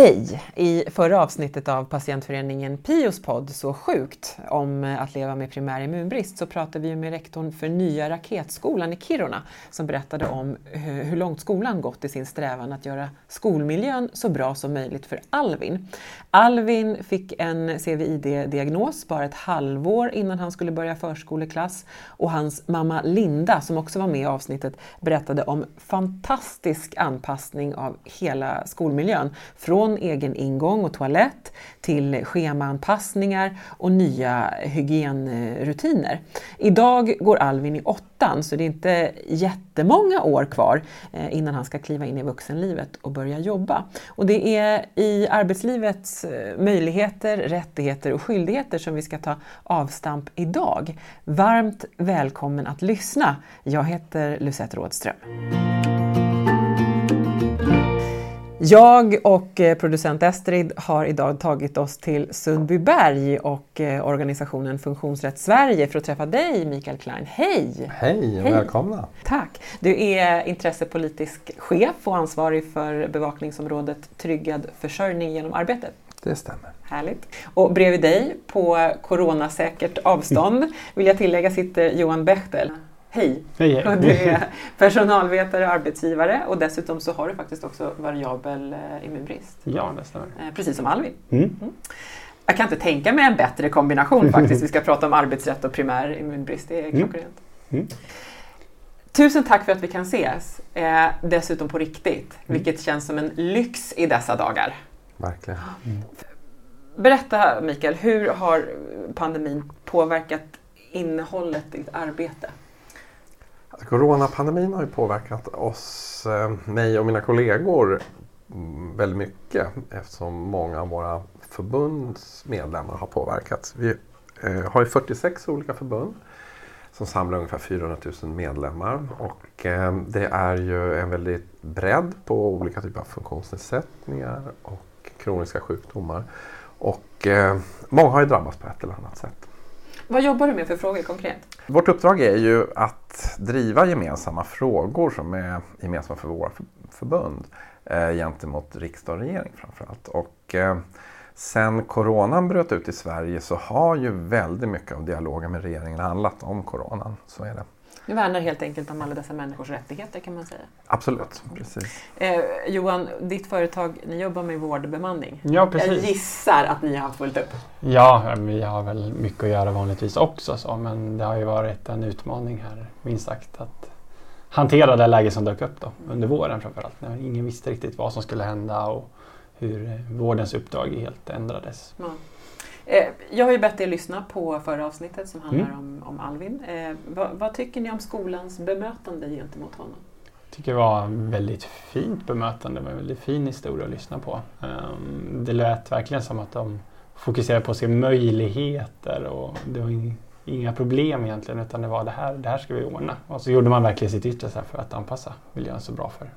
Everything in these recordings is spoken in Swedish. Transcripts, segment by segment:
Hej! I förra avsnittet av patientföreningen Pios podd Så sjukt om eh, att leva med primär immunbrist så pratade vi med rektorn för nya Raketskolan i Kiruna som berättade om eh, hur långt skolan gått i sin strävan att göra skolmiljön så bra som möjligt för Alvin. Alvin fick en CVID-diagnos bara ett halvår innan han skulle börja förskoleklass och hans mamma Linda, som också var med i avsnittet, berättade om fantastisk anpassning av hela skolmiljön från egen ingång och toalett till schemaanpassningar och nya hygienrutiner. Idag går Alvin i åttan så det är inte jättemånga år kvar eh, innan han ska kliva in i vuxenlivet och börja jobba. Och det är i arbetslivets eh, möjligheter, rättigheter och skyldigheter som vi ska ta avstamp idag. Varmt välkommen att lyssna. Jag heter Lucette Rådström. Jag och eh, producent Estrid har idag tagit oss till Sundbyberg och eh, organisationen Funktionsrätt Sverige för att träffa dig Mikael Klein. Hej! Hej och Hej. välkomna! Tack! Du är intressepolitisk chef och ansvarig för bevakningsområdet Tryggad försörjning genom arbetet. Det stämmer. Härligt. Och bredvid dig, på coronasäkert avstånd, vill jag tillägga, sitter Johan Bechtel. Hej! hej, hej. Du är personalvetare och arbetsgivare och dessutom så har du faktiskt också variabel eh, immunbrist. Ja, det stämmer. Eh, precis som Alvin. Mm. Mm. Jag kan inte tänka mig en bättre kombination faktiskt. Vi ska prata om arbetsrätt och primär immunbrist. Det är mm. klockrent. Mm. Tusen tack för att vi kan ses, eh, dessutom på riktigt, mm. vilket känns som en lyx i dessa dagar. Verkligen. Mm. Berätta Mikael, hur har pandemin påverkat innehållet i ditt arbete? Coronapandemin har ju påverkat oss, eh, mig och mina kollegor mm, väldigt mycket eftersom många av våra förbunds medlemmar har påverkats. Vi eh, har ju 46 olika förbund som samlar ungefär 400 000 medlemmar och eh, det är ju en väldigt bredd på olika typer av funktionsnedsättningar och kroniska sjukdomar. Och många har ju drabbats på ett eller annat sätt. Vad jobbar du med för frågor konkret? Vårt uppdrag är ju att driva gemensamma frågor som är gemensamma för våra förbund eh, gentemot riksdag och regering framförallt. Och, eh, sen coronan bröt ut i Sverige så har ju väldigt mycket av dialogen med regeringen handlat om coronan. Så är det. Du värnar helt enkelt om alla dessa människors rättigheter kan man säga. Absolut, precis. Eh, Johan, ditt företag, ni jobbar med vårdbemanning. Ja, precis. Jag gissar att ni har fullt upp? Ja, vi har väl mycket att göra vanligtvis också så, men det har ju varit en utmaning här minst sagt att hantera det läge som dök upp då, under våren framförallt. När ingen visste riktigt vad som skulle hända och hur vårdens uppdrag helt ändrades. Mm. Eh, jag har ju bett er lyssna på förra avsnittet som handlar mm. om, om Alvin. Eh, vad, vad, tycker ni om skolans bemötande gentemot honom? Jag tycker det var väldigt fint bemötande, en väldigt fin historia att lyssna på. Um, det lät verkligen som att de fokuserade på sina möjligheter och det var inga problem egentligen utan det var det här, det här ska vi ordna. Och så gjorde man verkligen sitt yttersta för att anpassa miljön så bra för,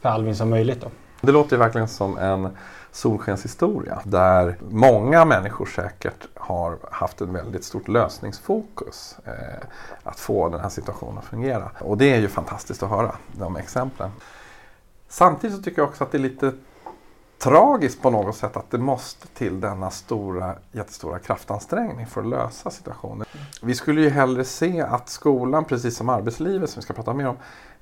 för Alvin som möjligt. Då. Det låter verkligen som en solskenshistoria där många människor säkert har haft ett väldigt stort lösningsfokus. Eh, att få den här situationen att fungera. Och det är ju fantastiskt att höra de exemplen. Samtidigt så tycker jag också att det är lite tragiskt på något sätt att det måste till denna stora, jättestora kraftansträngning för att lösa situationen. Vi skulle ju hellre se att skolan, precis som arbetslivet som vi ska prata mer om,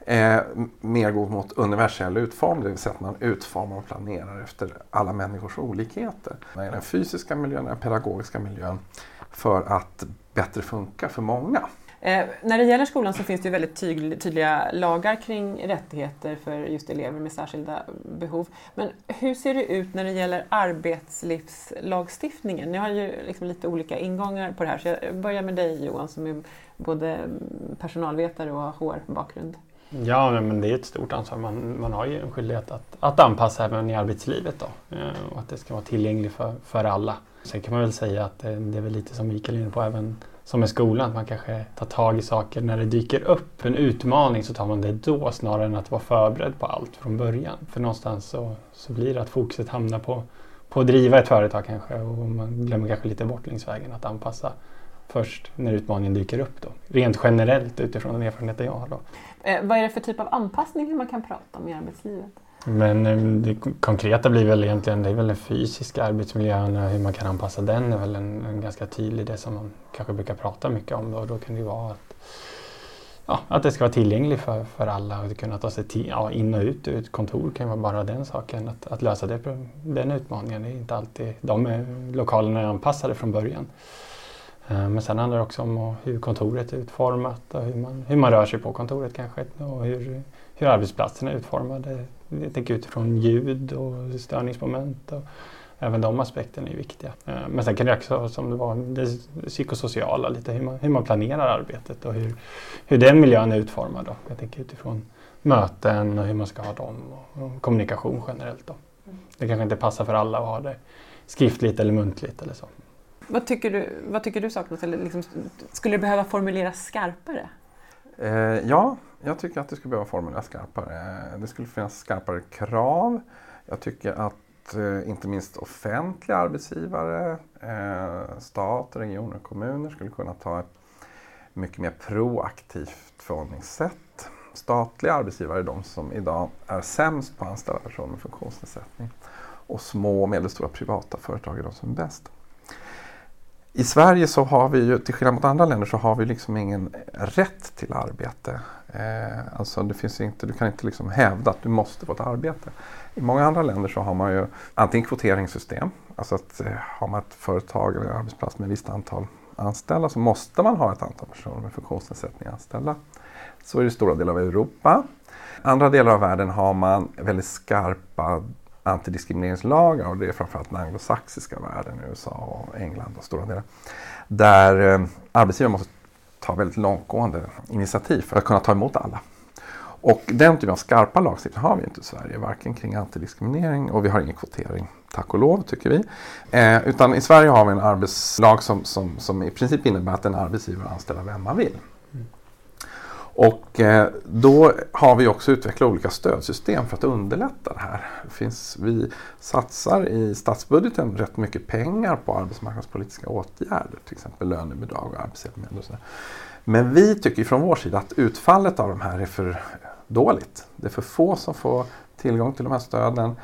eh, mer går mot universell utformning, det vill säga att man utformar och planerar efter alla människors olikheter. I Den fysiska miljön, den pedagogiska miljön för att bättre funka för många. Eh, när det gäller skolan så finns det väldigt tydlig, tydliga lagar kring rättigheter för just elever med särskilda behov. Men hur ser det ut när det gäller arbetslivslagstiftningen? Ni har ju liksom lite olika ingångar på det här så jag börjar med dig Johan som är både personalvetare och har HR-bakgrund. Ja, men det är ett stort ansvar. Man, man har ju en skyldighet att, att anpassa även i arbetslivet då. Eh, och att det ska vara tillgängligt för, för alla. Sen kan man väl säga att det, det är väl lite som Mikael är inne på även som med skolan, att man kanske tar tag i saker när det dyker upp. En utmaning så tar man det då snarare än att vara förberedd på allt från början. För någonstans så, så blir det att fokuset hamnar på, på att driva ett företag kanske och man glömmer kanske lite bort längs vägen att anpassa först när utmaningen dyker upp. Då. Rent generellt utifrån den erfarenheten jag har. Då. Eh, vad är det för typ av anpassning man kan prata om i arbetslivet? Men eh, det konkreta blir väl egentligen det är väl den fysiska arbetsmiljön och hur man kan anpassa den Det är väl en, en ganska tydlig det som man kanske brukar prata mycket om. Då, då kan det ju vara att, ja, att det ska vara tillgängligt för, för alla och kunna ta sig till, ja, in och ut ur ett kontor kan vara bara den saken. Att, att lösa det, den utmaningen. Det är inte alltid, de är, lokalerna är anpassade från början. Eh, men sen handlar det också om hur kontoret är utformat och hur man, hur man rör sig på kontoret kanske och hur, hur arbetsplatsen är utformade. Jag tänker utifrån ljud och störningsmoment. Och även de aspekterna är viktiga. Eh, men sen kan det också, som det var, det psykosociala, lite hur man, hur man planerar arbetet och hur, hur den miljön är utformad. Då. Jag tänker utifrån möten och hur man ska ha dem och kommunikation generellt. Då. Det kanske inte passar för alla att ha det skriftligt eller muntligt eller så. Vad tycker du, vad tycker du saknas? Eller liksom, skulle det behöva formuleras skarpare? Eh, ja, jag tycker att det skulle behöva formuleras skarpare. Eh, det skulle finnas skarpare krav. Jag tycker att eh, inte minst offentliga arbetsgivare, eh, stat, regioner och kommuner skulle kunna ta ett mycket mer proaktivt förhållningssätt. Statliga arbetsgivare är de som idag är sämst på att anställa personer med funktionsnedsättning. Och små och medelstora privata företag är de som är bäst. I Sverige så har vi ju, till skillnad mot andra länder, så har vi liksom ingen rätt till arbete. Eh, alltså det finns inte, du kan inte liksom hävda att du måste få ett arbete. I många andra länder så har man ju antingen kvoteringssystem, alltså att eh, har man ett företag eller en arbetsplats med ett visst antal anställda så måste man ha ett antal personer med funktionsnedsättning anställda. Så är det i stora delar av Europa. Andra delar av världen har man väldigt skarpa antidiskrimineringslagar och det är framförallt den anglosaxiska världen, USA och England och stora delar. Där eh, arbetsgivare måste ta väldigt långtgående initiativ för att kunna ta emot alla. Och den typen av skarpa lagstiftning har vi inte i Sverige, varken kring antidiskriminering och vi har ingen kvotering, tack och lov tycker vi. Eh, utan i Sverige har vi en arbetslag som, som, som i princip innebär att en arbetsgivare anställer vem man vill. Och eh, då har vi också utvecklat olika stödsystem för att underlätta det här. Finns, vi satsar i statsbudgeten rätt mycket pengar på arbetsmarknadspolitiska åtgärder, till exempel lönebidrag och arbetshjälpmedel. Men vi tycker från vår sida att utfallet av de här är för dåligt. Det är för få som får tillgång till de här stöden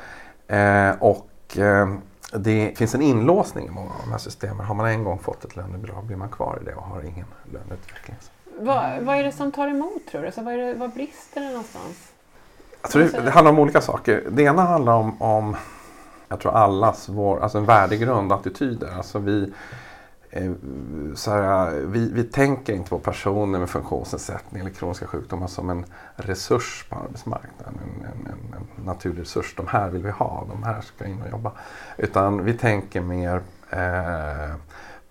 eh, och eh, det finns en inlåsning i många av de här systemen. Har man en gång fått ett lönebidrag blir man kvar i det och har ingen löneutveckling. Vad, vad är det som tar emot tror du? Alltså, vad, är det, vad brister det någonstans? Jag tror det, det handlar om olika saker. Det ena handlar om, om jag tror allas vår, alltså en värdegrund attityder. Alltså vi, eh, så här, vi, vi tänker inte på personer med funktionsnedsättning eller kroniska sjukdomar som en resurs på arbetsmarknaden. En, en, en, en naturlig resurs. De här vill vi ha, de här ska in och jobba. Utan vi tänker mer eh,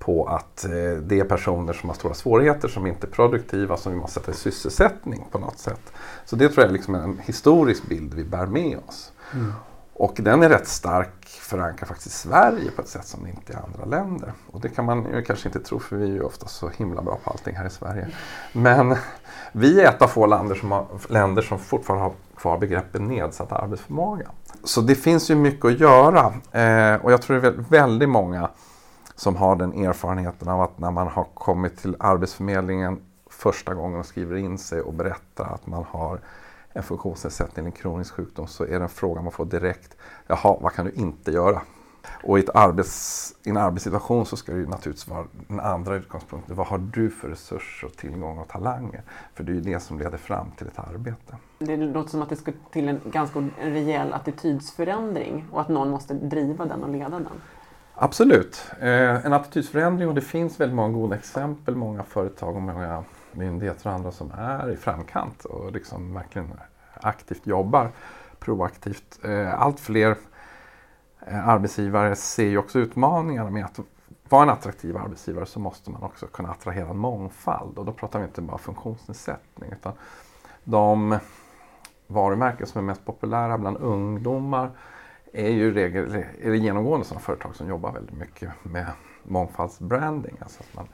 på att eh, det är personer som har stora svårigheter, som inte är produktiva, som vi måste sätta i sysselsättning på något sätt. Så det tror jag är liksom en historisk bild vi bär med oss. Mm. Och den är rätt stark förankrad faktiskt i Sverige på ett sätt som det inte är i andra länder. Och det kan man ju kanske inte tro för vi är ju ofta så himla bra på allting här i Sverige. Men vi är ett av få länder som, har, länder som fortfarande har kvar begreppet nedsatt arbetsförmåga. Så det finns ju mycket att göra eh, och jag tror det är väldigt många som har den erfarenheten av att när man har kommit till Arbetsförmedlingen första gången och skriver in sig och berättar att man har en funktionsnedsättning, en kronisk sjukdom, så är det en fråga man får direkt. Jaha, vad kan du inte göra? Och i, ett arbets, i en arbetssituation så ska det ju naturligtvis vara den andra utgångspunkten. Vad har du för resurser, och tillgång och talanger? För det är ju det som leder fram till ett arbete. Det låter som att det ska till en ganska rejäl attitydsförändring och att någon måste driva den och leda den. Absolut, eh, en attitydsförändring och det finns väldigt många goda exempel, många företag och många myndigheter och andra som är i framkant och liksom verkligen aktivt jobbar proaktivt. Eh, allt fler eh, arbetsgivare ser ju också utmaningarna med att vara en attraktiv arbetsgivare så måste man också kunna attrahera en mångfald och då pratar vi inte bara funktionsnedsättning utan de varumärken som är mest populära bland ungdomar är ju regel, är det genomgående sådana företag som jobbar väldigt mycket med mångfaldsbranding. Alltså att man,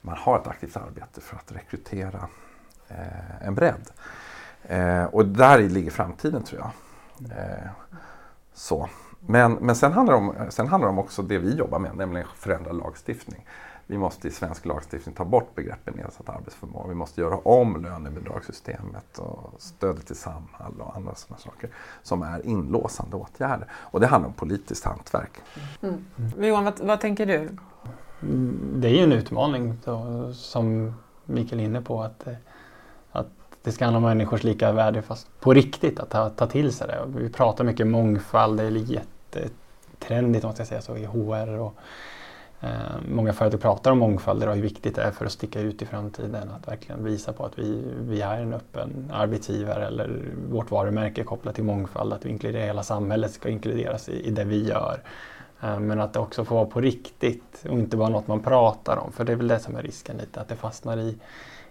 man har ett aktivt arbete för att rekrytera eh, en bredd. Eh, och där ligger framtiden tror jag. Eh, så. Men, men sen, handlar det om, sen handlar det om också det vi jobbar med, nämligen förändrad lagstiftning vi måste i svensk lagstiftning ta bort begreppet nedsatt arbetsförmåga. Vi måste göra om lönebidragssystemet och stödet till Samhall och andra sådana saker som är inlåsande åtgärder. Och det handlar om politiskt hantverk. Mm. Johan, vad, vad, tänker du? Det är ju en utmaning då, som Mikael är inne på att, att det ska handla om människors lika värde fast på riktigt att ta, ta till sig det. Vi pratar mycket mångfald, det är jättetrendigt måste jag säga så i HR och många företag pratar om mångfald och hur viktigt det är för att sticka ut i framtiden. Att verkligen visa på att vi, vi är en öppen arbetsgivare eller vårt varumärke är kopplat till mångfald. Att vi inkluderar hela samhället ska inkluderas i, i det vi gör. Eh, men att det också får vara på riktigt och inte bara något man pratar om. För det är väl det som är risken lite, att det fastnar i,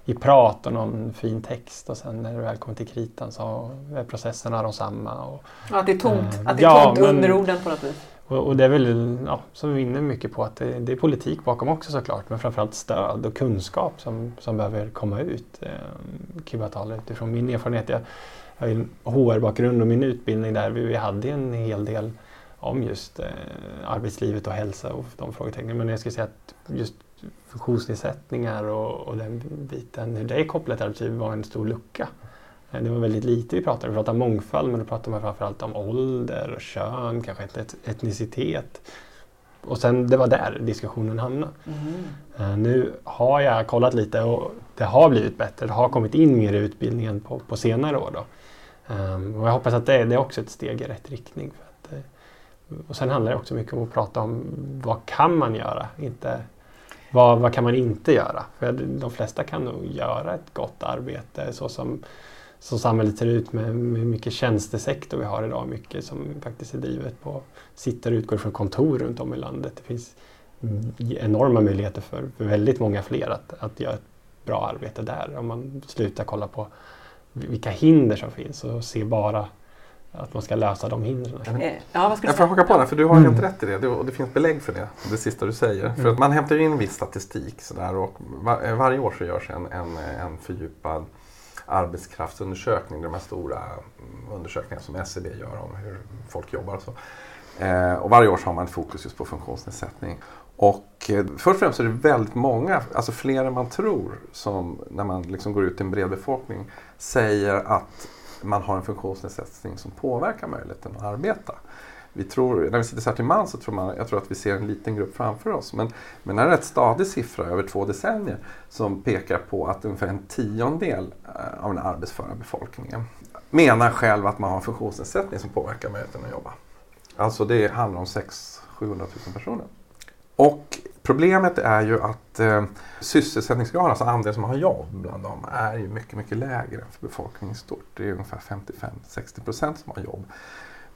i prat och någon fin text och sen när det väl kommer till kritan så är processerna de samma. Och, att det är tomt, äh, att det är ja, tomt under orden på något vis. Och, och, det är väl, ja, som vi vinner mycket på att det, det, är politik bakom också såklart, men framförallt stöd och kunskap som, som behöver komma ut. Eh, kan utifrån min erfarenhet. Jag, jag har en HR-bakgrund och min utbildning där vi, vi hade en hel del om just eh, arbetslivet och hälsa och de frågetecknen. Men jag skulle säga att just funktionsnedsättningar och, och den biten, hur det är kopplat till arbetslivet var en stor lucka. Eh, det var väldigt lite vi pratade. Vi pratade om mångfald men då pratade man framförallt om ålder och kön, kanske et etnicitet. Och sen det var där diskussionen hamnade. Mm. Nu har jag kollat lite och det har blivit bättre. Det har kommit in mer i utbildningen på, på senare år. Då. Um, och jag hoppas att det, det, är också ett steg i rätt riktning. För att, eh, och sen handlar det också mycket om att prata om vad kan man göra? Inte vad, vad kan man inte göra? För de flesta kan nog göra ett gott arbete så som som samhället ser ut med, med mycket tjänstesektor vi har idag. Mycket som faktiskt är drivet på, sitter och utgår från kontor runt om i landet. Det finns enorma möjligheter för, för väldigt många fler att, att göra ett bra arbete där. Om man slutar kolla på vilka hinder som finns och ser bara att man ska lösa de hindren. Eh, ja, vad ska jag får haka på det, för du har mm. helt rätt i det och det finns belägg för det, det sista du säger. Mm. För att man hämtar in viss statistik sådär, och var, varje år så görs en, en, en fördjupad arbetskraftsundersökning, de här stora mm, undersökningarna som SCB gör om hur folk jobbar och så. Eh, och varje år så har man ett fokus just på funktionsnedsättning. Och eh, först och främst är det väldigt många, alltså fler än man tror, som när man liksom går ut till en bred befolkning säger att man har en funktionsnedsättning som påverkar möjligheten att arbeta vi tror, när vi sitter så här till man så tror man, jag tror att vi ser en liten grupp framför oss. Men, men det är en rätt stadig siffra över två decennier som pekar på att ungefär en tiondel eh, av den arbetsföra befolkningen menar själv att man har en funktionsnedsättning som påverkar möjligheten att jobba. Alltså det handlar om 600 700 000 personer. Och problemet är ju att eh, sysselsättningsgraden, alltså andelen som har jobb bland dem, är ju mycket, mycket lägre än för befolkningen i stort. Det är ungefär 55-60 procent som har jobb.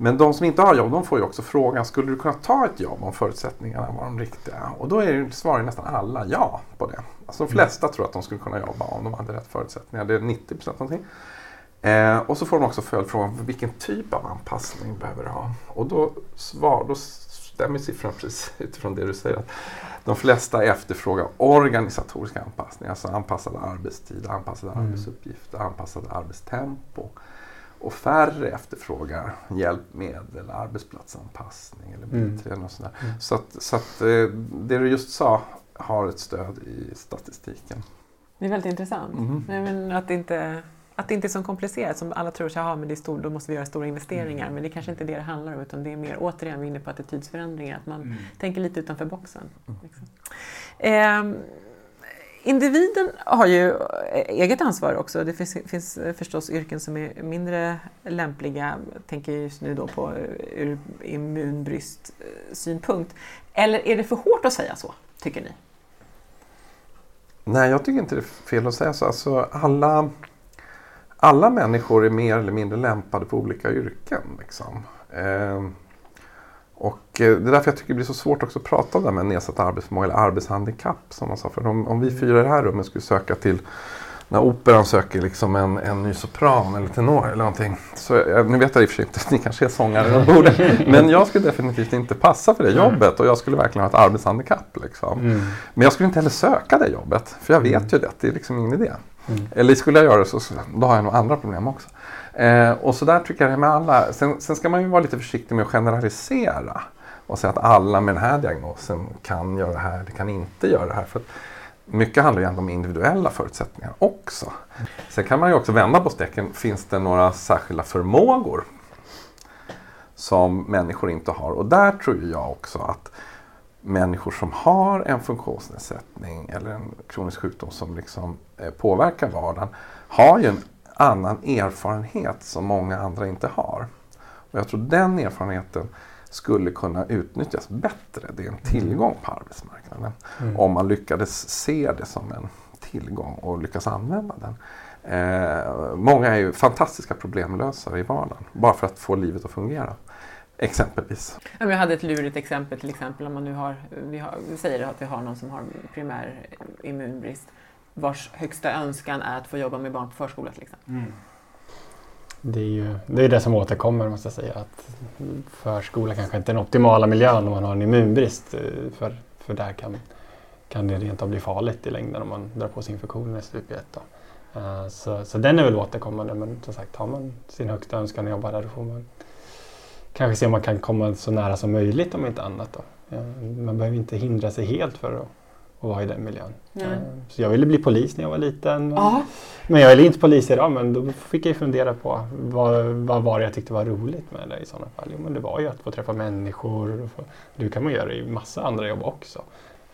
Men de som inte har jobb, de får ju också frågan, skulle du kunna ta ett jobb om förutsättningarna var de riktiga? Och då är svarar nästan alla ja på det. Alltså de flesta tror att de skulle kunna jobba om de hade rätt förutsättningar. Det är 90 procent någonting. Eh, och så får de också följdfrågan, vilken typ av anpassning behöver du ha? Och då, svar, då stämmer siffrorna precis utifrån det du säger. Att de flesta efterfrågar organisatorisk anpassning, alltså anpassad arbetstid, anpassade mm. arbetsuppgifter, anpassad arbetstempo. Och färre efterfrågar hjälpmedel, arbetsplatsanpassning eller biträden mm. och sådär. Mm. Så, att, så att eh, det du just sa har ett stöd i statistiken. Det är väldigt intressant. Mm. Men att, det inte, att det inte är så komplicerat som alla tror, att men det är stor, då måste vi göra stora investeringar. Mm. Men det är kanske inte är det det handlar om utan det är mer, återigen, vi är inne på attitydsförändringar, att man mm. tänker lite utanför boxen. Mm. Liksom. Eh, Individen har ju eh, eget ansvar också. Det finns, finns, eh, förstås yrken som är mindre lämpliga. Jag tänker just nu då på eh, ur immunbristsynpunkt. Eller är det för hårt att säga så, tycker ni? Nej, jag tycker inte det är fel att säga så. Alltså, alla, alla människor är mer eller mindre lämpade för olika yrken. Liksom. Eh, och eh, det är därför jag tycker det blir så svårt också att prata om det här med nedsatt arbetsförmåga eller arbetshandikapp. Som man sa. För om, om vi fyra i det här rummet skulle söka till när operan söker liksom en, en ny sopran eller tenor eller någonting. Så, nu vet jag i och för sig inte, ni kanske är sångare borde. Men jag skulle definitivt inte passa för det jobbet och jag skulle verkligen ha ett arbetshandikapp. Liksom. Mm. Men jag skulle inte heller söka det jobbet. För jag vet mm. ju det, det är liksom ingen idé. Mm. Eller skulle jag göra det så, då har jag nog andra problem också. Eh, och så där tycker jag det är med alla. Sen, sen, ska man ju vara lite försiktig med att generalisera. och säga att alla med den här diagnosen kan göra det här eller kan inte göra det här. För mycket handlar ju ändå om individuella förutsättningar också. Sen kan man ju också vända på steken. Finns det några särskilda förmågor som människor inte har? Och där tror jag också att människor som har en funktionsnedsättning eller en kronisk sjukdom som liksom eh, påverkar vardagen har ju en annan erfarenhet som många andra inte har. Och jag tror den erfarenheten skulle kunna utnyttjas bättre. Det är en tillgång på arbetsmarknaden. Mm. Om man lyckades se det som en tillgång och lyckas använda den. Eh, många är ju fantastiska problemlösare i vardagen bara för att få livet att fungera. Exempelvis. Jag hade ett lurigt exempel till exempel om man nu har, vi, har, vi säger att vi har någon som har primär immunbrist vars högsta önskan är att få jobba med barn på förskola till exempel. Mm. Det är ju det, är det som återkommer måste jag säga. Att förskola kanske inte är den optimala miljön om man har en immunbrist. Eh, för, för där kan, kan det rent av bli farligt i längden om man drar på sig infektioner i stup i ett. Uh, så, så den är väl återkommande men som sagt har man sin högsta önskan att jobba där då får man kanske se om man kan komma så nära som möjligt om inte annat. Då. Man behöver inte hindra sig helt för att, att vara i den miljön. Mm. Så jag ville bli polis när jag var liten. Men, men jag är inte polis idag men då fick jag fundera på vad, vad var det jag tyckte var roligt med det i sådana fall. Jo, men det var ju att få träffa människor. Få, det kan man göra i massa andra jobb också.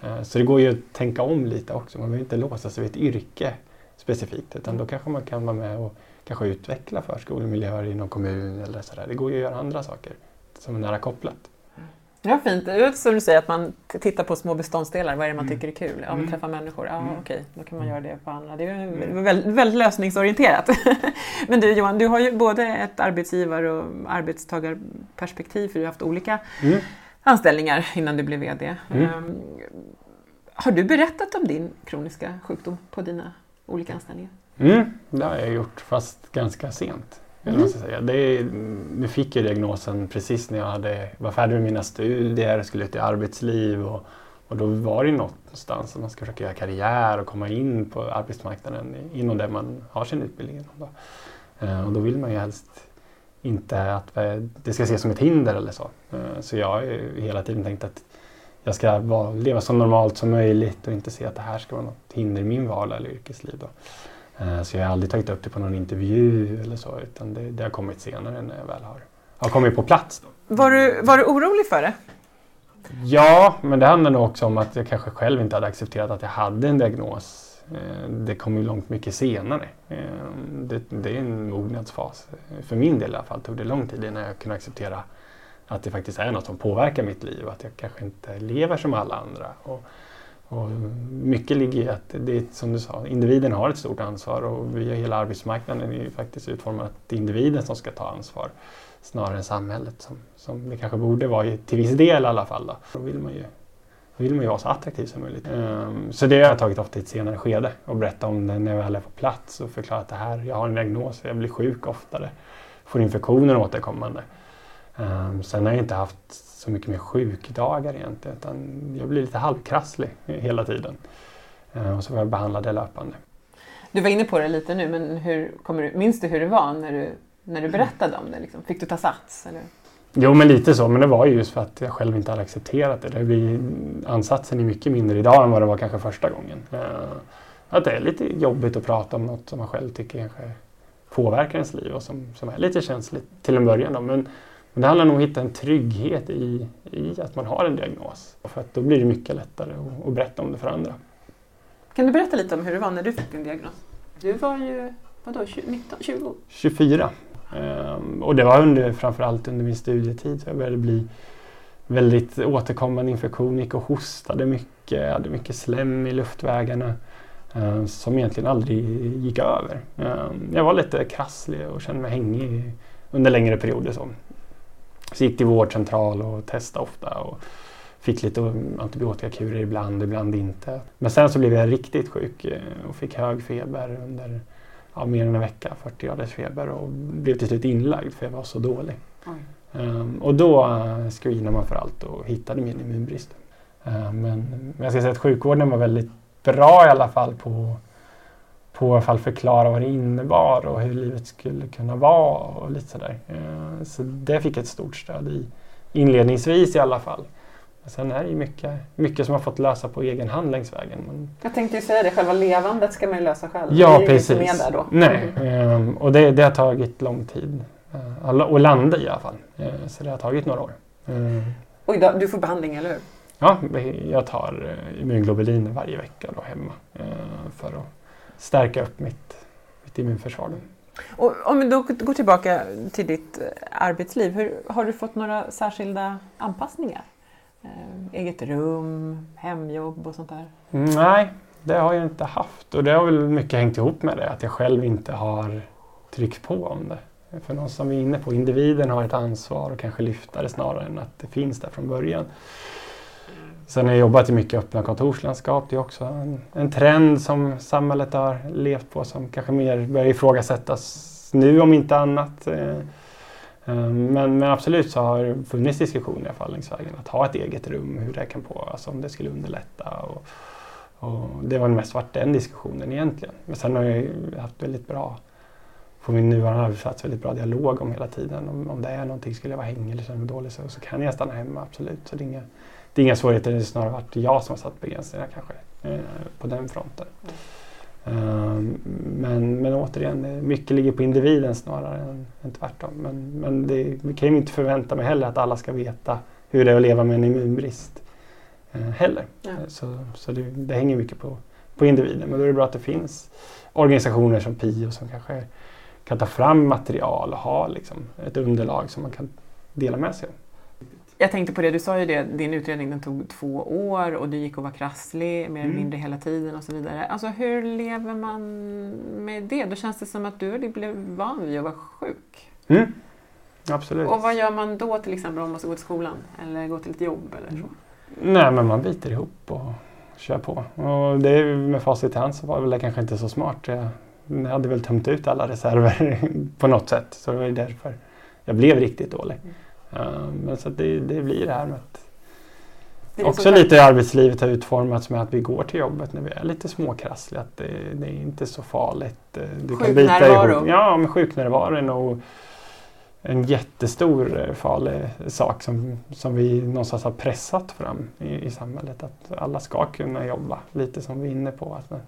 Eh, så det går ju att tänka om lite också. Man behöver inte låsa sig vid ett yrke specifikt utan då kanske man kan vara med och kanske utveckla förskolemiljöer i någon kommun eller sådär. Det går ju att göra andra saker som är nära kopplat. Ja, fint. Det är som du säger, att man tittar på små beståndsdelar. Vad är det man mm. tycker är kul? Ja, mm. träffa människor. Ja, mm. okej, då kan man göra det på andra. Det är mm. väldigt, väldigt lösningsorienterat. Men du Johan, du har ju både ett arbetsgivar och arbetstagarperspektiv för du har haft olika mm. anställningar innan du blev VD. Um, har du berättat om din kroniska sjukdom på dina olika anställningar? Mm, det har jag gjort, fast ganska sent. Mm. Säga. Det nu fick jag diagnosen precis när jag hade, var färdig med mina studier, skulle ut i arbetsliv och, och då var det någonstans att man ska försöka göra karriär och komma in på arbetsmarknaden inom det man har sin utbildning inom. Då. Eh, och då vill man ju helst inte att eh, det ska ses som ett hinder eller så. Eh, så jag har ju hela tiden tänkt att jag ska leva så normalt som möjligt och inte se att det här ska vara något hinder i min vardag eller yrkesliv. Då. Eh, så jag har aldrig tagit upp det på någon intervju eller så utan det, det har kommit senare när jag väl har, har kommit på plats. Då. Var, du, var du orolig för det? Ja, men det handlar nog också om att jag kanske själv inte hade accepterat att jag hade en diagnos. Eh, det kom ju långt mycket senare. Eh, det, det, är en mognadsfas. För min del i alla fall tog det lång tid innan jag kunde acceptera att det faktiskt är något som påverkar mitt liv och att jag kanske inte lever som alla andra. Och och mycket ligger i att det är som du sa, individen har ett stort ansvar och via hela arbetsmarknaden är ju faktiskt utformad att det är individen som ska ta ansvar snarare än samhället som, som det kanske borde vara till viss del i alla fall. Då, då vill man ju vill man ju vara så attraktiv som möjligt. Um, så det har jag tagit ofta i ett senare skede och berätta om det när jag väl är på plats och förklara att det här, jag har en diagnos, jag blir sjuk oftare, får infektioner återkommande. Um, sen har jag inte haft så mycket mer sjukdagar egentligen utan jag blir lite halvkrasslig hela tiden. Uh, och så får jag behandla det löpande. Du var inne på det lite nu, men hur, kommer du, minns du hur det var när du, när du berättade om det? Liksom? Fick du ta sats? Eller? Jo, men lite så. Men det var ju just för att jag själv inte hade accepterat det. det blir, ansatsen är mycket mindre idag än vad det var kanske första gången. Uh, att det är lite jobbigt att prata om något som man själv tycker kanske påverkar ens liv och som, som är lite känsligt till en början. Då. Men men det handlar nog om att hitta en trygghet i, i att man har en diagnos. För att då blir det mycket lättare att, att berätta om det för andra. Kan du berätta lite om hur det var när du fick din diagnos? Du var ju vadå, 19, 20? 24. Um, och det var under, framförallt under min studietid. Så jag började bli väldigt återkommande infektion, gick och hostade mycket, hade mycket slem i luftvägarna um, som egentligen aldrig gick över. Um, jag var lite krasslig och kände mig hängig under längre perioder. Så. Så gick till vårdcentral och testade ofta och fick lite antibiotikakurer ibland, ibland inte. Men sen så blev jag riktigt sjuk eh, och fick hög feber under ja, mer än en vecka, 40 graders feber och blev till slut inlagd för jag var så dålig. Um, och då uh, screenade man för allt och hittade min immunbrist. Uh, men, men jag ska säga att sjukvården var väldigt bra i alla fall på på i fall förklara vad det innebar och hur livet skulle kunna vara och lite sådär. Eh, så det fick ett stort stöd i, inledningsvis i alla fall. Men sen är det ju mycket, mycket som man fått lösa på egen hand längs vägen. Men, Jag tänkte ju säga det, själva levandet ska man ju lösa själv. ja, precis. Som är där då. Nej, ehm, och det, det har tagit lång tid. Eh, Och landa i alla fall. Eh, Så det har tagit några år. Ehm, Och idag, du får behandling, eller hur? Ja, jag tar immunglobuliner varje vecka då hemma för att stärka upp mitt, mitt immunförsvar. Och om vi då går tillbaka till ditt eh, arbetsliv, hur, har du fått några särskilda anpassningar? Eh, eget rum, hemjobb och sånt där? Mm, Nej, det har jag inte haft och det har väl mycket hängt ihop med det att jag själv inte har tryckt på om det. För någon som vi är inne på, individen har ett ansvar och kanske lyfta det snarare än att det finns där från början. Sen har jag jobbat i mycket öppna kontorslandskap. Det är också en, en trend som samhället har levt på som kanske mer börjar ifrågasättas nu om inte annat. Eh, eh, men, men absolut så har det funnits diskussioner i alla fall längs vägen att ha ett eget rum, hur det kan på, alltså om det skulle underlätta. Och, och det var mest varit den diskussionen egentligen. Men sen har jag haft väldigt bra, på min nuvarande arbetsplats, väldigt bra dialog om hela tiden. Om, om det är någonting, skulle jag vara hängig eller känna mig dålig så, så kan jag stanna hemma, absolut. Så det är inga, det är inga svårigheter, det har snarare varit jag som har satt begränsningar kanske eh, på den fronten. Um, men, men återigen, mycket ligger på individen snarare än, än tvärtom. Men, men det, vi kan ju inte förvänta mig heller att alla ska veta hur det är att leva med en immunbrist eh, heller. Ja. Eh, Så, så det, det hänger mycket på, på individen. Men då är det bra att det finns organisationer som PIO som kanske kan ta fram material och ha liksom, ett underlag som man kan dela med sig av. Jag tänkte på det, du sa ju det, din utredning den tog två år och du gick och var krasslig mer eller Mm. mindre hela tiden och så vidare. Alltså hur lever man med det? Då känns det som att du blev van vid att vara sjuk. Mm. Absolut. Och vad gör man då till exempel om man ska gå till skolan eller gå till ett jobb eller så? Nej, men man biter ihop och kör på. Och det är, med facit i hand så var väl det kanske inte så smart. Jag hade väl tömt ut alla reserver på något sätt. Så det var ju därför jag blev riktigt dålig. Uh, men så det, det blir det här med att också lite i arbetslivet har utformats med att vi går till jobbet när vi är lite småkrassliga. Att det, det är inte så farligt. Eh, Du kan bita ihop. Ja, men sjuknärvaro är nog en jättestor eh, farlig sak som, som vi någonstans har pressat fram i, i samhället. Att alla ska kunna jobba, lite som vi är inne på. Att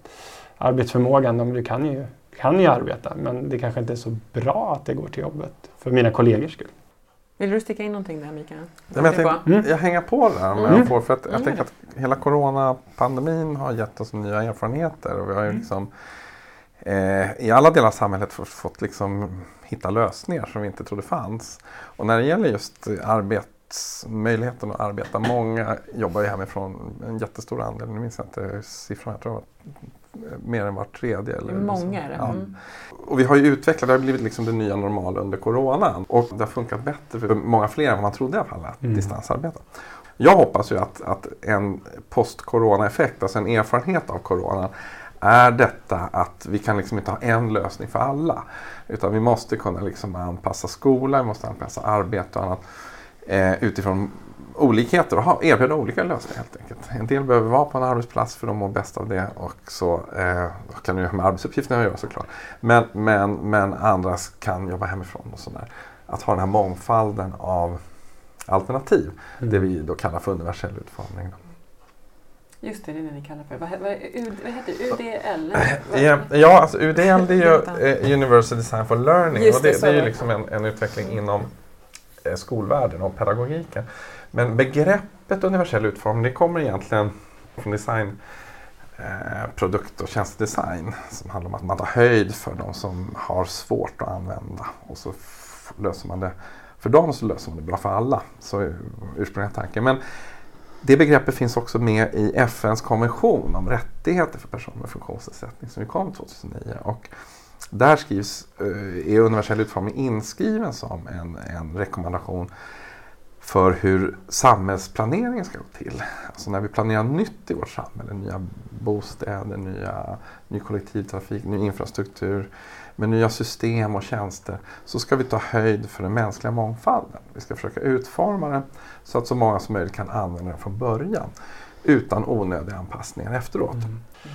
arbetsförmågan, du kan ju, kan ju arbeta men det kanske inte är så bra att det går till jobbet för mina kollegors skull. Vill du sticka in någonting där Mikael? Nej, men jag, Mm. jag hänger på det där med Mm. få, för att jag Mm. tänker att hela coronapandemin har gett oss nya erfarenheter och vi har ju Mm. liksom eh, i alla delar av samhället fått, liksom hitta lösningar som vi inte trodde fanns. Och när det gäller just eh, arbetsmöjligheten att arbeta, många jobbar ju hemifrån, en jättestor andel, nu minns jag inte siffran, jag tror det var mer än var tredje. Eller. Många är det. Ja. Mm. Och vi har ju utvecklat, det har blivit liksom det nya normala under coronan. Och det har funkat bättre för många fler än vad man trodde i alla fall att Mm. distansarbeta. Jag hoppas ju att, att en post-corona-effekt, alltså en erfarenhet av coronan, är detta att vi kan liksom inte ha en lösning för alla. Utan vi måste kunna liksom anpassa skola, vi måste anpassa arbete och annat eh, utifrån olikheter och ha, erbjuda olika lösningar helt enkelt. En del behöver vara på en arbetsplats för de mår bäst av det och så eh, kan ju ha med arbetsuppgifterna att göra såklart. Men, men, men andra kan jobba hemifrån och sådär. Att ha den här mångfalden av alternativ, det vi då kallar för universell utformning. Då. Just det, det är det ni kallar för. Vad, vad, U- vad heter det? UDL? Ja, ja alltså UDL det är ju eh, Universal Design for Learning Just och det, det, är ju liksom en, en utveckling inom eh, skolvärlden och pedagogiken. Men begreppet universell utformning det kommer egentligen från design eh, produkt och tjänstedesign som handlar om att man tar höjd för de som har svårt att använda och så löser man det för dem så löser man det bra för alla. Så är ursprungliga tanken. Men det begreppet finns också med i FNs konvention om rättigheter för personer med funktionsnedsättning som ju kom 2009. Och där skrivs, eh, är universell utformning inskriven som en, en rekommendation för hur samhällsplaneringen ska gå till. Alltså när vi planerar nytt i vårt samhälle, nya bostäder, nya, ny kollektivtrafik, ny infrastruktur med nya system och tjänster så ska vi ta höjd för den mänskliga mångfalden. Vi ska försöka utforma den så att så många som möjligt kan använda den från början utan onödiga anpassningar efteråt.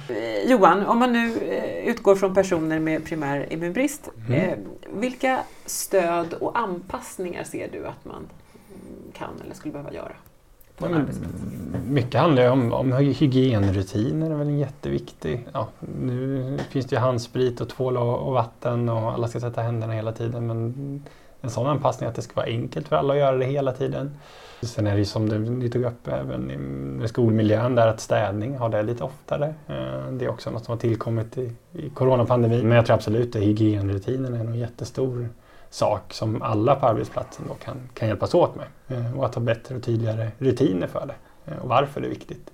Eh, Johan, om man nu eh, utgår från personer med primär immunbrist, Mm. eh, vilka stöd och anpassningar ser du att man mm, kan eller skulle behöva göra? På en arbetsplats? Mycket handlar ju om, om hygienrutiner, är väl jätteviktig. Ja, nu finns det ju handsprit och tvål och, och vatten och alla ska tvätta händerna hela tiden men en sån anpassning att det ska vara enkelt för alla att göra det hela tiden. Sen är det ju som ni tog upp även i skolmiljön där att städning har det lite oftare. Eh, det är också något som har tillkommit i, i coronapandemin. Men jag tror absolut att hygienrutinerna är en jättestor sak som alla på arbetsplatsen då kan, kan hjälpas åt med. Eh, och att ha bättre och tydligare rutiner för det eh, och varför det är viktigt.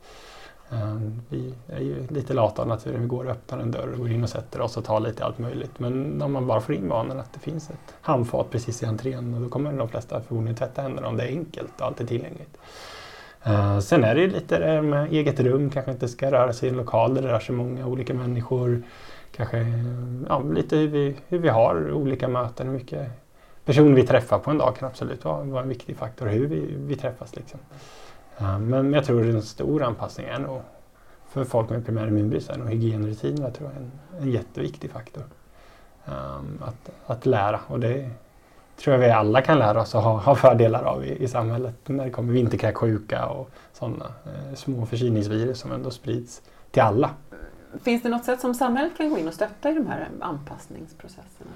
Eh, vi är ju lite lata av naturen. Vi går och öppnar en dörr och går in och sätter oss och tar lite allt möjligt. Men om man bara får in vanan att det finns ett handfat precis i entrén och då kommer de flesta förmodligen tvätta händerna om det är enkelt och allt är tillgängligt. Sen är det ju lite det med eget rum, kanske inte ska röra sig i en lokal där det rör sig många olika människor. Kanske ja, lite hur vi, hur vi har olika möten, hur mycket personer vi träffar på en dag kan absolut vara, vara en viktig faktor, hur vi, vi träffas. Liksom. Men jag tror att en stor anpassning är nog för folk med primär immunbrist är nog hygienrutinerna tror jag, en, en jätteviktig faktor. Um, att, att lära och det tror jag vi alla kan lära oss och ha, ha fördelar av i, i samhället när det kommer vinterkräksjuka och sådana eh, små förkylningsvirus som ändå sprids till alla. Finns det något sätt som samhället kan gå in och stötta i de här anpassningsprocesserna?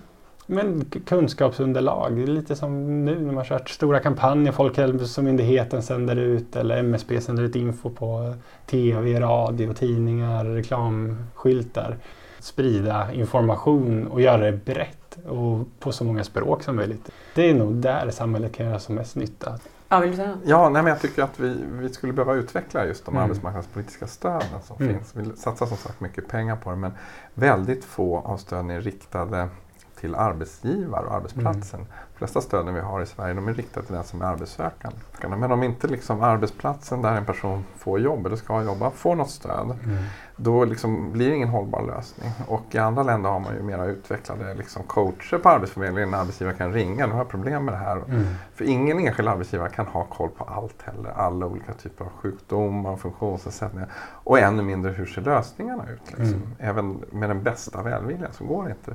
Men kunskapsunderlag, det är lite som nu när man kört stora kampanjer, Folkhälsomyndigheten sänder ut eller MSB sänder ut info på tv, radio, tidningar, reklamskyltar. Sprida information och göra det brett och på så många språk som möjligt. Det är nog där samhället kan göra som mest nytta. Ja, vill du säga Ja, nej, men jag tycker att vi, vi skulle behöva utveckla just de mm. arbetsmarknadspolitiska stöden som mm. finns. Vi satsar som sagt mycket pengar på det men väldigt få av stöden är riktade till arbetsgivare och arbetsplatsen. Mm. De flesta stöden vi har i Sverige de är riktade till den som är arbetssökande. Men om inte liksom arbetsplatsen där en person får jobb eller ska jobba får något stöd, mm. då liksom blir det ingen hållbar lösning. Och i andra länder har man ju mera utvecklade liksom coacher på Arbetsförmedlingen. En arbetsgivare kan ringa, nu har jag problem med det här. Mm. För ingen enskild arbetsgivare kan ha koll på allt heller. Alla olika typer av sjukdomar och funktionsnedsättningar. Och ännu mindre hur ser lösningarna ut. Liksom. Mm. Även med den bästa välviljan så går det inte.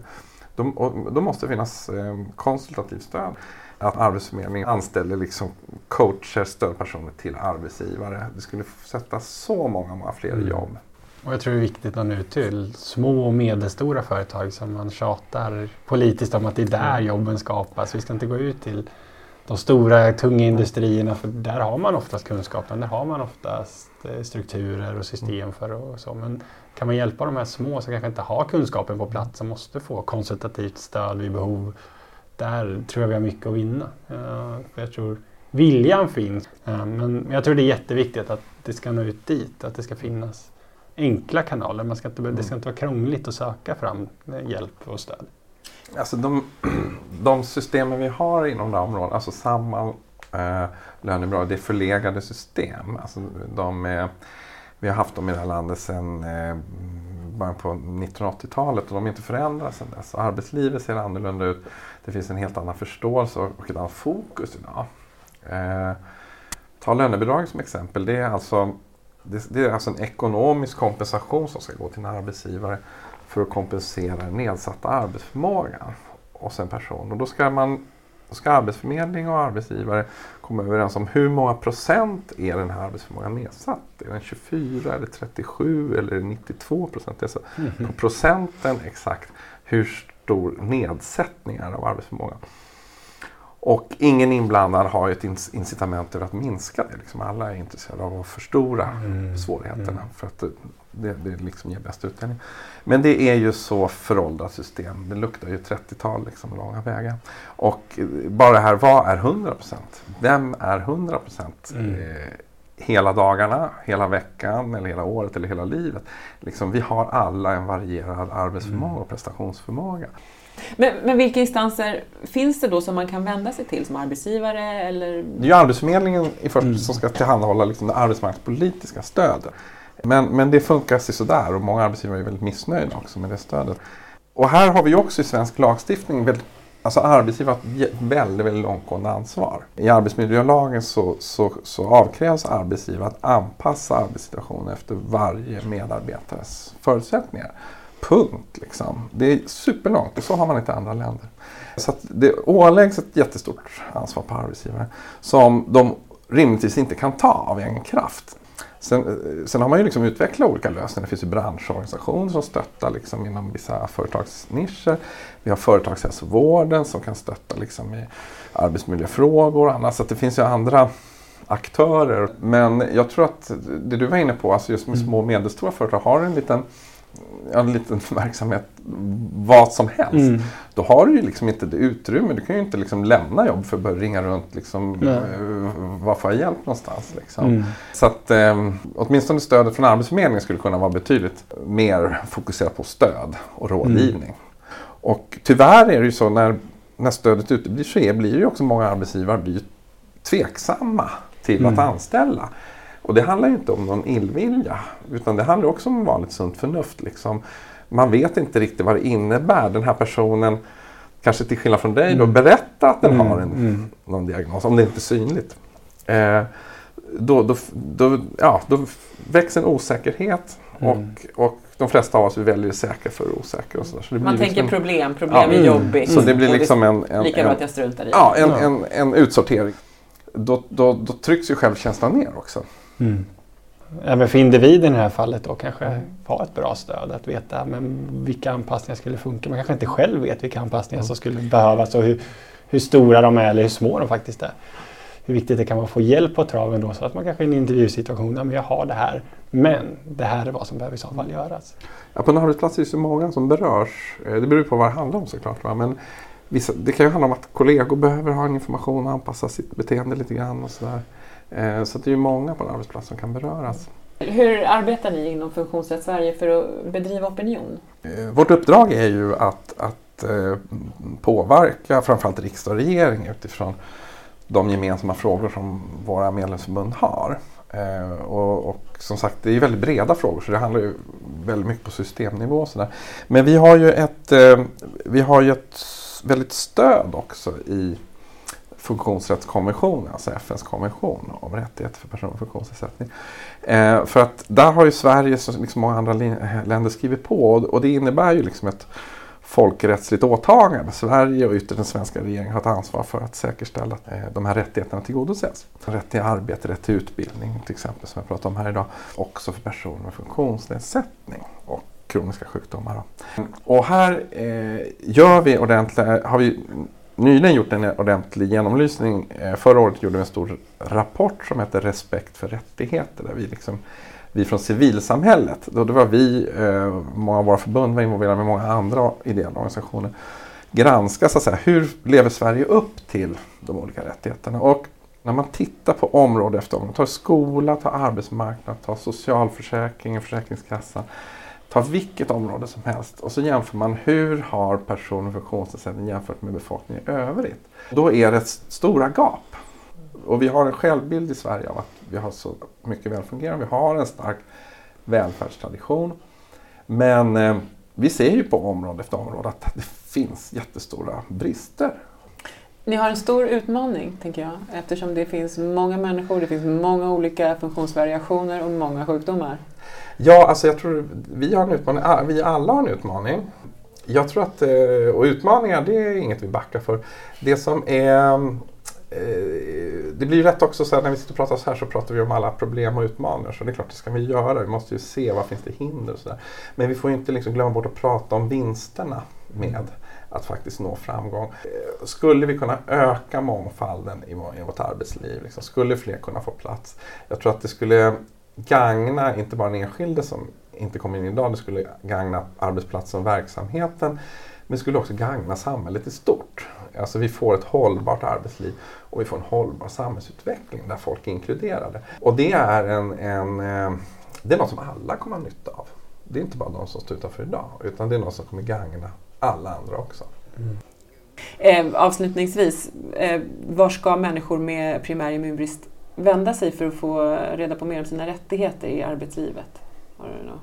Då, då måste det finnas eh, konsultativt stöd. Att Arbetsförmedlingen anställer liksom coacher, stödpersoner till arbetsgivare. Det skulle sätta så många, många fler mm. jobb. Och jag tror det är viktigt att nå ut till små och medelstora företag som man tjatar politiskt om att det är där mm. jobben skapas. Vi ska inte gå ut till de stora tunga industrierna för där har man oftast kunskapen. Där har man oftast strukturer och system för och så. Men kan man hjälpa de här små som kanske inte har kunskapen på plats som måste få konsultativt stöd vid behov. Där tror jag vi har mycket att vinna. Uh, jag tror viljan finns. Uh, men jag tror det är jätteviktigt att det ska nå ut dit. Att det ska finnas enkla kanaler. Man ska inte, Det ska inte vara krångligt att söka fram hjälp och stöd. Alltså de, de systemen vi har inom det här området, alltså Samhall, eh, lönebidrag, det är förlegade system. Alltså de är, vi har haft dem i det här landet sedan eh, början på 1980-talet och de har inte förändrats sedan dess. Arbetslivet ser annorlunda ut. Det finns en helt annan förståelse och ett annat fokus idag. Eh, ta lönebidrag som exempel. Det är, alltså, det, det, är alltså en ekonomisk kompensation som ska gå till en arbetsgivare för att kompensera den nedsatta arbetsförmågan hos en person. Och då ska, man, då ska Arbetsförmedling och arbetsgivare komma överens om hur många procent är den här arbetsförmågan nedsatt. Är den 24 eller 37 eller 92 procent? Det är så mm -hmm. På procenten exakt hur stor nedsättning är av arbetsförmågan. Och ingen inblandad har ett incitament över att minska det. Liksom alla är intresserade av att förstora mm. svårigheterna mm. för att det, det, liksom ger bäst utdelning. Men det är ju så föråldrat system. Det luktar ju 30-tal liksom, långa vägar. Och bara det här, vad är 100 procent? Vem är 100 procent? Mm. Eh, hela dagarna, hela veckan, eller hela året eller hela livet. Liksom, vi har alla en varierad arbetsförmåga och prestationsförmåga. Men, men, vilka instanser finns det då som man kan vända sig till som arbetsgivare? Eller? Det är ju Arbetsförmedlingen i först, mm. som ska tillhandahålla liksom det arbetsmarknadspolitiska stödet. Men, men det funkar sådär och många arbetsgivare är väldigt missnöjda också med det stödet. Och här har vi också i svensk lagstiftning väldigt, alltså arbetsgivare har ett väldigt, väldigt långtgående ansvar. I arbetsmiljölagen så, så, så avkrävs arbetsgivare att anpassa arbetssituationen efter varje medarbetares förutsättningar. Punkt. Liksom. Det är superlångt och så har man inte i andra länder. Så att det åläggs ett jättestort ansvar på arbetsgivare som de rimligtvis inte kan ta av egen kraft. Sen, sen har man ju liksom utvecklat olika lösningar. Det finns ju branschorganisationer som stöttar liksom inom vissa företagsnischer. Vi har företagshälsovården som kan stötta liksom i arbetsmiljöfrågor och annat. Så det finns ju andra aktörer. Men jag tror att det du var inne på, alltså just med mm. små och medelstora företag, har en liten en liten verksamhet, vad som helst. Mm. Då har du ju liksom inte det utrymme. Du kan ju inte liksom lämna jobb för att börja ringa runt. Liksom, uh, var får jag hjälp någonstans? Liksom. Mm. Så att eh, åtminstone stödet från Arbetsförmedlingen skulle kunna vara betydligt mer fokuserat på stöd och rådgivning. Mm. Och tyvärr är det ju så när, när stödet uteblir så är, blir ju också många arbetsgivare tveksamma till att mm. anställa. Och det handlar ju inte om någon illvilja utan det handlar också om vanligt sunt förnuft. Liksom. Man vet inte riktigt vad det innebär. Den här personen, kanske till skillnad från dig, då, mm. berättar att den mm. har en, mm. någon diagnos, om det inte är synligt. Eh, då, då, då, ja, då växer en osäkerhet mm. och, och de flesta av oss vi väljer det säkra för osäkra. Och så, så Man tänker liksom, problem, problem ja, är jobbigt. Så det blir liksom en, en, lika bra att jag struntar i ja, en, en, en utsortering. Då, då, då trycks ju självkänslan ner också. Mm. Även för individen i det här fallet då kanske ha ett bra stöd att veta men vilka anpassningar skulle funka. Man kanske inte själv vet vilka anpassningar som skulle behövas och hur, hur stora de är eller hur små de faktiskt är. Hur viktigt det kan vara att få hjälp på traven då så att man kanske i en intervjusituation, ja men jag har det här men det här är vad som behöver i så fall göras. Ja, på en arbetsplats är det så många som berörs. Eh, det beror på vad det handlar om såklart. Va? Men vissa, det kan ju handla om att kollegor behöver ha information och anpassa sitt beteende lite grann och sådär. Eh, så det är ju många på en arbetsplats som kan beröras. Hur arbetar ni inom Funktionsrätt Sverige för att bedriva opinion? Eh, vårt uppdrag är ju att, att eh, påverka framförallt riksdag och regering utifrån de gemensamma frågor som våra medlemsförbund har. Och, och, som sagt, det är väldigt breda frågor så det handlar ju väldigt mycket på systemnivå. Och så Men vi har ju ett, vi har ju ett väldigt stöd också i funktionsrättskonventionen, alltså FNs konvention om rättigheter för personer med funktionsnedsättning. Eh, för att där har ju Sverige, som liksom många andra eh, länder, skrivit på och, och det innebär ju liksom ett folkrättsligt åtagande. Sverige och ytterst den svenska regeringen har ett ansvar för att säkerställa att eh, de här rättigheterna tillgodoses. Rätt till arbete, rätt till utbildning till exempel som jag pratar om här idag. Också för personer med funktionsnedsättning och kroniska sjukdomar. Och här eh, gör vi ordentliga, har vi nyligen gjort en ordentlig genomlysning. Eh, förra året gjorde vi en stor rapport som heter Respekt för rättigheter. Där vi, liksom, vi från civilsamhället, då det var vi, eh, många av våra förbund var involverade med många andra ideella organisationer, granska så att säga, hur lever Sverige upp till de olika rättigheterna. Och när man tittar på område efter område, ta skola, ta arbetsmarknad, ta socialförsäkringen, Försäkringskassan Ta vilket område som helst och så jämför man hur har personer med funktionsnedsättning jämfört med befolkningen i övrigt. Då är det stora gap. Och vi har en självbild i Sverige av att vi har så mycket välfungerande. Vi har en stark välfärdstradition. Men eh, vi ser ju på område efter område att det finns jättestora brister. Ni har en stor utmaning, tänker jag, eftersom det finns många människor, det finns många olika funktionsvariationer och många sjukdomar. Ja, alltså jag tror vi har en utmaning. Ah, vi alla har en utmaning. Jag tror att, eh, och utmaningar det är inget vi backar för. Det som är eh, det blir ju rätt också så här, när vi sitter och pratar så här så pratar vi om alla problem och utmaningar. Så det är klart, det ska vi göra. Vi måste ju se vad finns det hinder och så där. Men vi får ju inte liksom glömma bort att prata om vinsterna med att faktiskt nå framgång. Eh, skulle vi kunna öka mångfalden i vårt arbetsliv? Liksom, skulle fler kunna få plats? Jag tror att det skulle gagna inte bara den enskilde som inte kommer in idag, det skulle gagna arbetsplatsen och verksamheten. Men det skulle också gagna samhället i stort. Alltså vi får ett hållbart arbetsliv och vi får en hållbar samhällsutveckling där folk är inkluderade. Och det är, en, en, eh, det är något som alla kommer ha nytta av. Det är inte bara de som står utanför idag utan det är något som kommer gagna alla andra också. Mm. Eh, avslutningsvis, eh, var ska människor med primär immunbrist vända sig för att få reda på mer om sina rättigheter i arbetslivet? Har du något?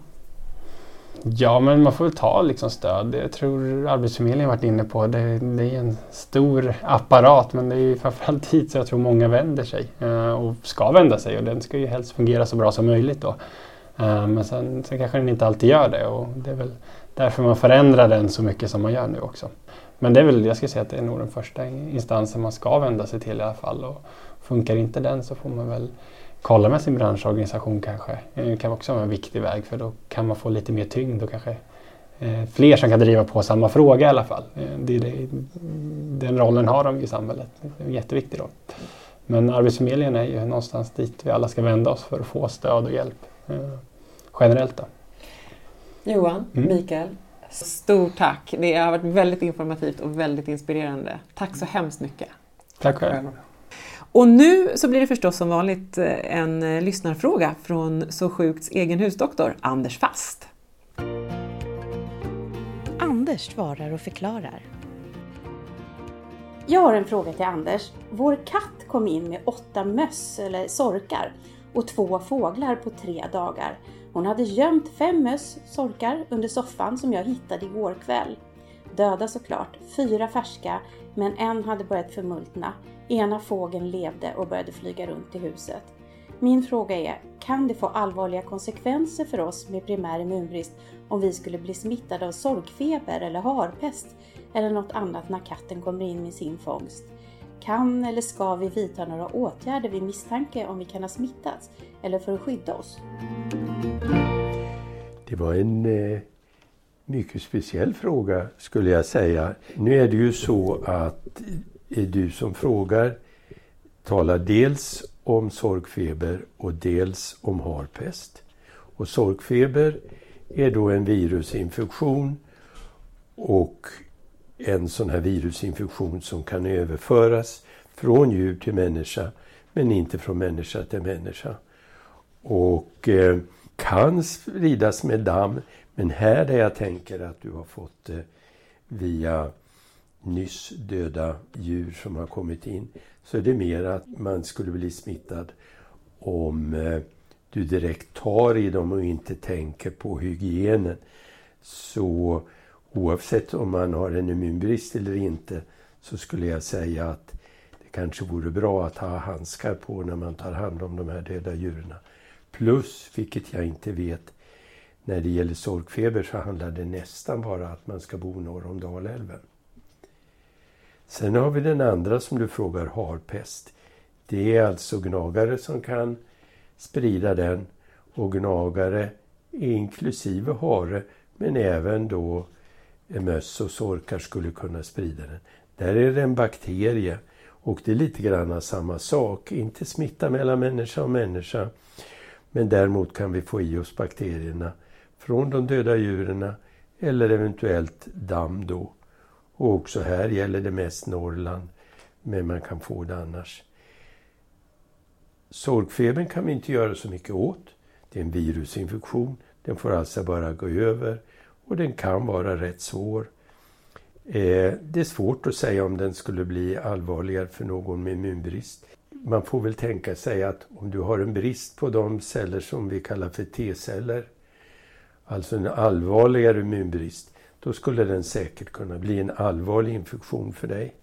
Ja, men man får väl ta liksom stöd. Jag tror Arbetsförmedlingen varit inne på det. Det är en stor apparat men det är framförallt dit så jag tror många vänder sig eh, och ska vända sig och den ska ju helst fungera så bra som möjligt då. Eh, men sen, sen kanske den inte alltid gör det och det är väl därför man förändrar den så mycket som man gör nu också. Men det är väl, jag skulle säga att det är nog den första instansen man ska vända sig till i alla fall. Och funkar inte den så får man väl kolla med sin branschorganisation kanske. Det kan också vara en viktig väg för då kan man få lite mer tyngd och kanske eh, fler som kan driva på samma fråga i alla fall. Eh, det, det, den rollen har de i samhället. Det är en jätteviktig roll. Men Arbetsförmedlingen är ju någonstans dit vi alla ska vända oss för att få stöd och hjälp eh, generellt. Då. Johan, mm. Mikael, stort tack. Det har varit väldigt informativt och väldigt inspirerande. Tack så hemskt mycket. Tack själv. Och nu så blir det förstås som vanligt eh, en eh, lyssnarfråga från Så Sjukts egen husdoktor Anders Fast. Anders svarar och förklarar. Jag har en fråga till Anders. Vår katt kom in med åtta möss eller sorkar och två fåglar på tre dagar. Hon hade gömt fem möss, sorkar, under soffan som jag hittade igår kväll. Döda såklart, fyra färska, men en hade börjat förmultna. Ena fågeln levde och började flyga runt i huset. Min fråga är, kan det få allvarliga konsekvenser för oss med primär immunbrist om vi skulle bli smittade av sorgfeber eller harpest eller något annat när katten kommer in med sin fångst? Kan eller ska vi vidta några åtgärder vid misstanke om vi kan ha smittats eller för att skydda oss? Det var en eh, mycket speciell fråga skulle jag säga. Nu är det ju så att du som frågar talar dels om sorgfeber och dels om harpest. Och sorgfeber är då en virusinfektion och en sån här virusinfektion som kan överföras från djur till människa men inte från människa till människa. Och eh, kan spridas med damm men här där jag tänker att du har fått det via nyss döda djur som har kommit in så är det mer att man skulle bli smittad om eh, du direkt tar i dem och inte tänker på hygienen. Så oavsett om man har en immunbrist eller inte så skulle jag säga att det kanske vore bra att ha handskar på när man tar hand om de här döda djuren. Plus, vilket jag inte vet, när det gäller sorkfeber så handlar det nästan bara att man ska bo norr om Dalälven. Sen har vi den andra som du frågar, harpest. Det är alltså gnagare som kan sprida den och gnagare inklusive hare men även då möss och sorkar skulle kunna sprida den. Där är det en bakterie och det är lite grann samma sak. Inte smitta mellan människa och människa men däremot kan vi få i oss bakterierna från de döda djuren eller eventuellt damm då. Och också här gäller det mest Norrland, men man kan få det annars. Sorkfebern kan vi inte göra så mycket åt. Det är en virusinfektion. Den får alltså bara gå över och den kan vara rätt svår. Eh, det är svårt att säga om den skulle bli allvarligare för någon med immunbrist. Man får väl tänka sig att om du har en brist på de celler som vi kallar för T-celler, alltså en allvarligare immunbrist, då skulle den säkert kunna bli en allvarlig infektion för dig.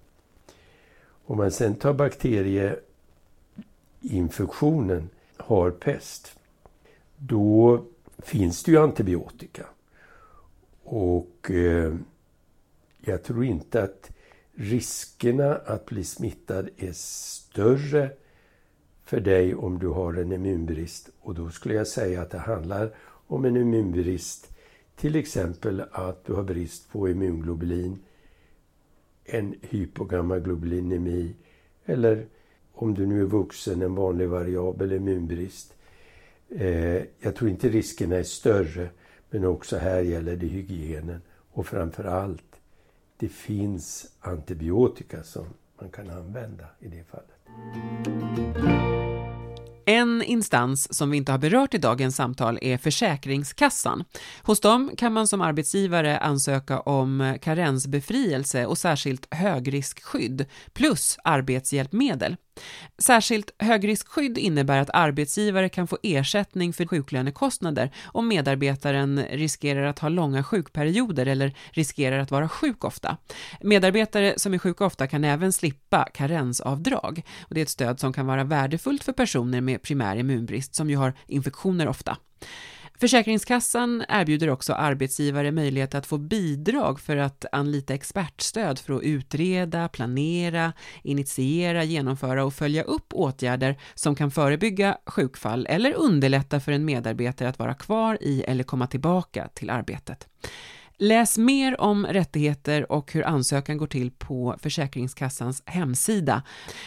Om man sen tar bakterieinfektionen, har pest, då finns det ju antibiotika. Och eh, jag tror inte att riskerna att bli smittad är större för dig om du har en immunbrist. Och då skulle jag säga att det handlar om en immunbrist. Till exempel att du har brist på immunglobulin, en hypogammaglobulinemi eller om du nu är vuxen, en vanlig variabel immunbrist. Eh, jag tror inte riskerna är större, men också här gäller det hygienen. Och framför allt, det finns antibiotika som man kan använda i det fallet. En instans som vi inte har berört i dagens samtal är Försäkringskassan. Hos dem kan man som arbetsgivare ansöka om karensbefrielse och särskilt högriskskydd plus arbetshjälpmedel. Särskilt högriskskydd innebär att arbetsgivare kan få ersättning för sjuklönekostnader om medarbetaren riskerar att ha långa sjukperioder eller riskerar att vara sjuk ofta. Medarbetare som är sjuka ofta kan även slippa karensavdrag. Och det är ett stöd som kan vara värdefullt för personer med primär immunbrist som ju har infektioner ofta. Försäkringskassan erbjuder också arbetsgivare möjlighet att få bidrag för att anlita expertstöd för att utreda, planera, initiera, genomföra och följa upp åtgärder som kan förebygga sjukfall eller underlätta för en medarbetare att vara kvar i eller komma tillbaka till arbetet. Läs mer om rättigheter och hur ansökan går till på Försäkringskassans hemsida.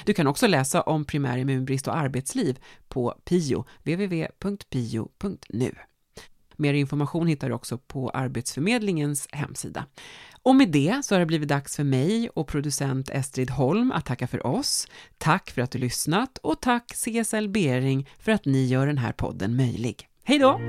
Du kan också läsa om primär immunbrist och arbetsliv på PIO, www.pio.nu. Mer information hittar du också på Arbetsförmedlingens hemsida. Och med det så har det blivit dags för mig och producent Estrid Holm att tacka för oss. Tack för att du lyssnat och tack CSL Bering för att ni gör den här podden möjlig. Hej då!